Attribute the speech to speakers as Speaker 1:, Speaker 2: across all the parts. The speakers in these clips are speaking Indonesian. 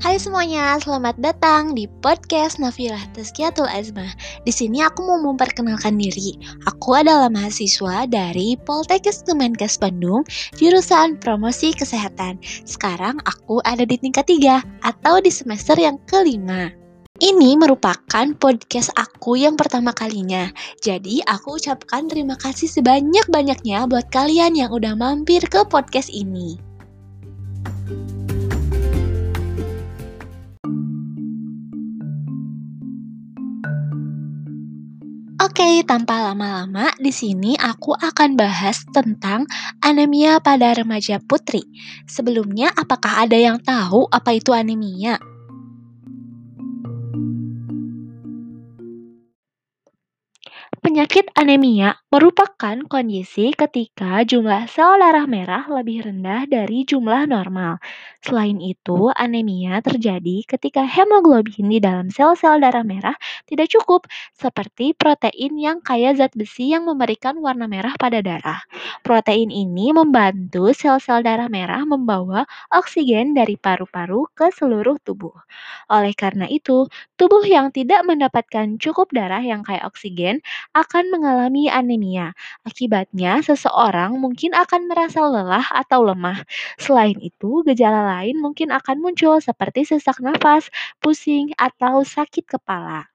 Speaker 1: Hai semuanya, selamat datang di podcast Nafilah Tazkiyatul Azmah. Di sini aku mau memperkenalkan diri. Aku adalah mahasiswa dari Poltekkes Kemenkes Bandung, jurusan Promosi Kesehatan. Sekarang aku ada di tingkat 3 atau di semester yang kelima. Ini merupakan podcast aku yang pertama kalinya. Jadi aku ucapkan terima kasih sebanyak-banyaknya buat kalian yang udah mampir ke podcast ini. Oke, tanpa lama-lama, di sini aku akan bahas tentang anemia pada remaja putri. Sebelumnya, apakah ada yang tahu apa itu anemia? Penyakit anemia merupakan kondisi ketika jumlah sel darah merah lebih rendah dari jumlah normal. Selain itu, anemia terjadi ketika hemoglobin di dalam sel-sel darah merah tidak cukup, seperti protein yang kaya zat besi yang memberikan warna merah pada darah. Protein ini membantu sel-sel darah merah membawa oksigen dari paru-paru ke seluruh tubuh. Oleh karena itu, tubuh yang tidak mendapatkan cukup darah yang kaya oksigen akan mengalami anemia. Akibatnya, seseorang mungkin akan merasa lelah atau lemah. Selain itu, gejala lain mungkin akan muncul seperti sesak nafas, pusing, atau sakit kepala.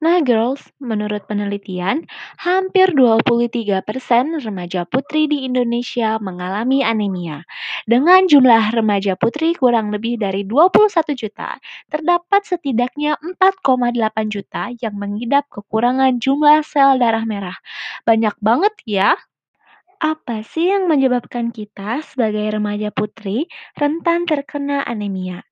Speaker 1: Nah girls, menurut penelitian, hampir 23% remaja putri di Indonesia mengalami anemia. Dengan jumlah remaja putri kurang lebih dari 21 juta, terdapat setidaknya 4,8 juta yang mengidap kekurangan jumlah sel darah merah. Banyak banget ya! Apa sih yang menyebabkan kita sebagai remaja putri rentan terkena anemia?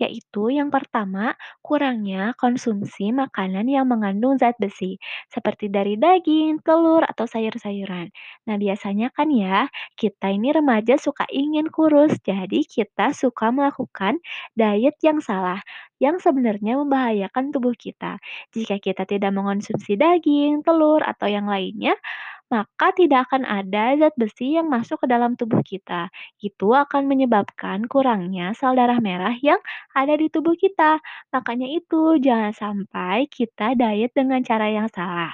Speaker 1: Yaitu yang pertama, kurangnya konsumsi makanan yang mengandung zat besi, seperti dari daging, telur, atau sayur-sayuran. Nah, biasanya kan ya, kita ini remaja suka ingin kurus, jadi kita suka melakukan diet yang salah, yang sebenarnya membahayakan tubuh kita. Jika kita tidak mengonsumsi daging, telur, atau yang lainnya, maka tidak akan ada zat besi yang masuk ke dalam tubuh kita. Itu akan menyebabkan kurangnya sel darah merah yang ada di tubuh kita. Makanya itu, jangan sampai kita diet dengan cara yang salah.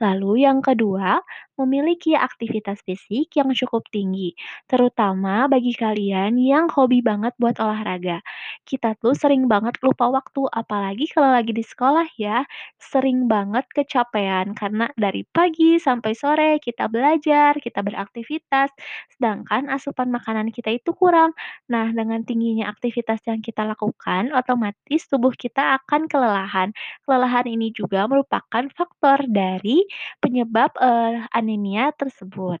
Speaker 1: Lalu yang kedua, memiliki aktivitas fisik yang cukup tinggi, terutama bagi kalian yang hobi banget buat olahraga. Kita tuh sering banget lupa waktu, apalagi kalau lagi di sekolah ya, sering banget kecapean karena dari pagi sampai sore kita belajar, kita beraktivitas, sedangkan asupan makanan kita itu kurang. Nah, dengan tingginya aktivitas yang kita lakukan, otomatis tubuh kita akan kelelahan. Kelelahan ini juga merupakan faktor dari penyebab, eee, anemia tersebut.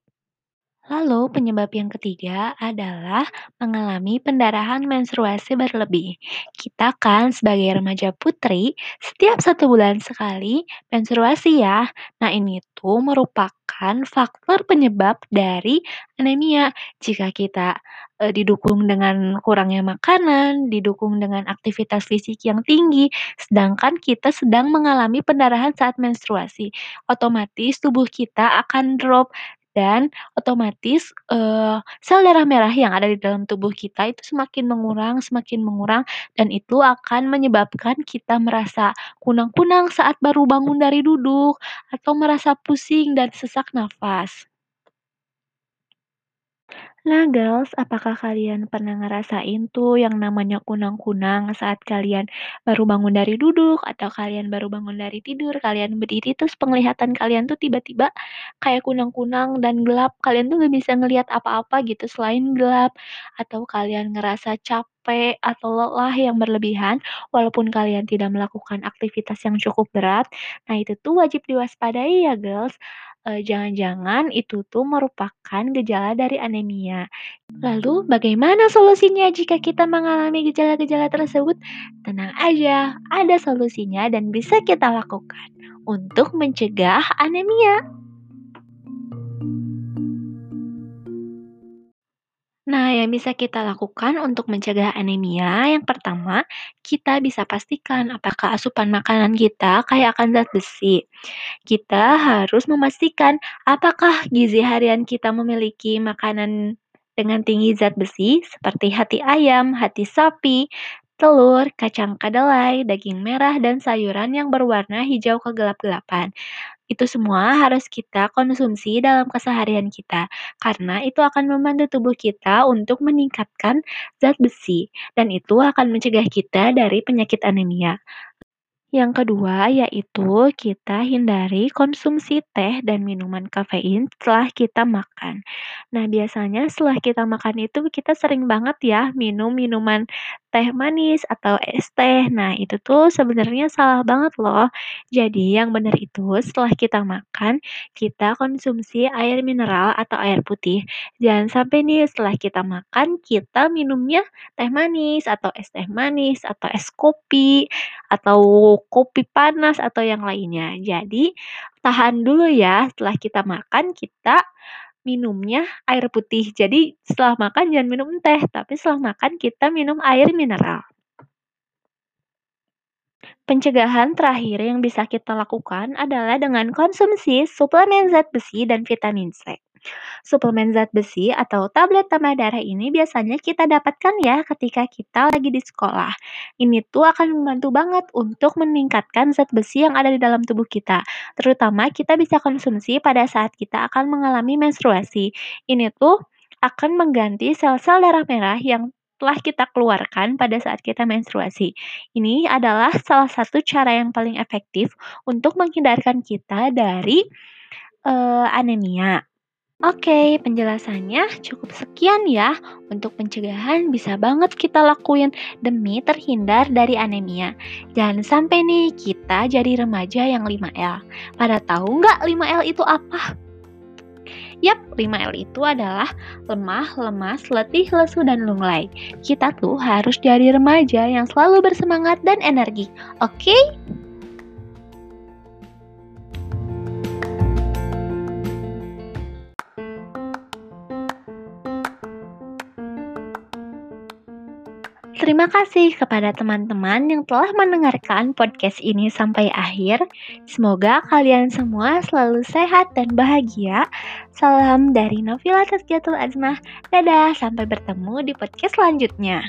Speaker 1: Lalu penyebab yang ketiga adalah mengalami pendarahan menstruasi berlebih. Kita kan sebagai remaja putri, setiap satu bulan sekali menstruasi ya. Nah ini tuh merupakan faktor penyebab dari anemia. Jika kita e, didukung dengan kurangnya makanan, didukung dengan aktivitas fisik yang tinggi, sedangkan kita sedang mengalami pendarahan saat menstruasi, otomatis tubuh kita akan drop dan otomatis, eee, sel darah merah yang ada di dalam tubuh kita itu semakin mengurang semakin mengurang, dan itu akan menyebabkan kita merasa kunang-kunang saat baru bangun dari duduk, atau merasa pusing dan sesak nafas. Nah, girls, apakah kalian pernah ngerasain tuh yang namanya kunang-kunang saat kalian baru bangun dari duduk atau kalian baru bangun dari tidur, kalian berdiri terus penglihatan kalian tuh tiba-tiba kayak kunang-kunang dan gelap, kalian tuh gak bisa ngelihat apa-apa gitu selain gelap, atau kalian ngerasa capek atau lelah yang berlebihan walaupun kalian tidak melakukan aktivitas yang cukup berat. Nah, itu tuh wajib diwaspadai ya, girls. Eee, jangan-jangan itu tuh merupakan gejala dari anemia. Lalu bagaimana solusinya jika kita mengalami gejala-gejala tersebut? Tenang aja, ada solusinya dan bisa kita lakukan untuk mencegah anemia. Yang bisa kita lakukan untuk mencegah anemia, yang pertama, kita bisa pastikan apakah asupan makanan kita kaya akan zat besi. Kita harus memastikan apakah gizi harian kita memiliki makanan dengan tinggi zat besi seperti hati ayam, hati sapi, telur, kacang kedelai, daging merah, dan sayuran yang berwarna hijau kegelap-gelapan. Itu semua harus kita konsumsi dalam keseharian kita, karena itu akan membantu tubuh kita untuk meningkatkan zat besi, dan itu akan mencegah kita dari penyakit anemia. Yang kedua, yaitu kita hindari konsumsi teh dan minuman kafein setelah kita makan. Nah, biasanya setelah kita makan itu kita sering banget ya minum minuman teh manis atau es teh. Nah, itu tuh sebenarnya salah banget loh. Jadi, yang benar itu setelah kita makan, kita konsumsi air mineral atau air putih. Jangan sampai nih setelah kita makan, kita minumnya teh manis atau es teh manis atau es kopi kopi panas atau yang lainnya. Jadi, tahan dulu ya, setelah kita makan kita minumnya air putih. Jadi, setelah makan jangan minum teh, tapi setelah makan kita minum air mineral. Pencegahan terakhir yang bisa kita lakukan adalah dengan konsumsi suplemen zat besi dan vitamin C. Suplemen zat besi atau tablet tambah darah ini biasanya kita dapatkan ya ketika kita lagi di sekolah. Ini tuh akan membantu banget untuk meningkatkan zat besi yang ada di dalam tubuh kita. Terutama kita bisa konsumsi pada saat kita akan mengalami menstruasi. Ini tuh akan mengganti sel-sel darah merah yang telah kita keluarkan pada saat kita menstruasi. Ini adalah salah satu cara yang paling efektif untuk menghindarkan kita dari uh, anemia. Oke, penjelasannya cukup sekian ya. Untuk pencegahan bisa banget kita lakuin demi terhindar dari anemia. Jangan sampai nih kita jadi remaja yang 5L. Pada tahu nggak 5L itu apa? Yap, 5L itu adalah lemah, lemas, letih, lesu, dan lunglai. Kita tuh harus jadi remaja yang selalu bersemangat dan energi. Oke? Okay? Terima kasih kepada teman-teman yang telah mendengarkan podcast ini sampai akhir. Semoga kalian semua selalu sehat dan bahagia. Salam dari Novila Tazkiatul Azmah. Dadah, sampai bertemu di podcast selanjutnya.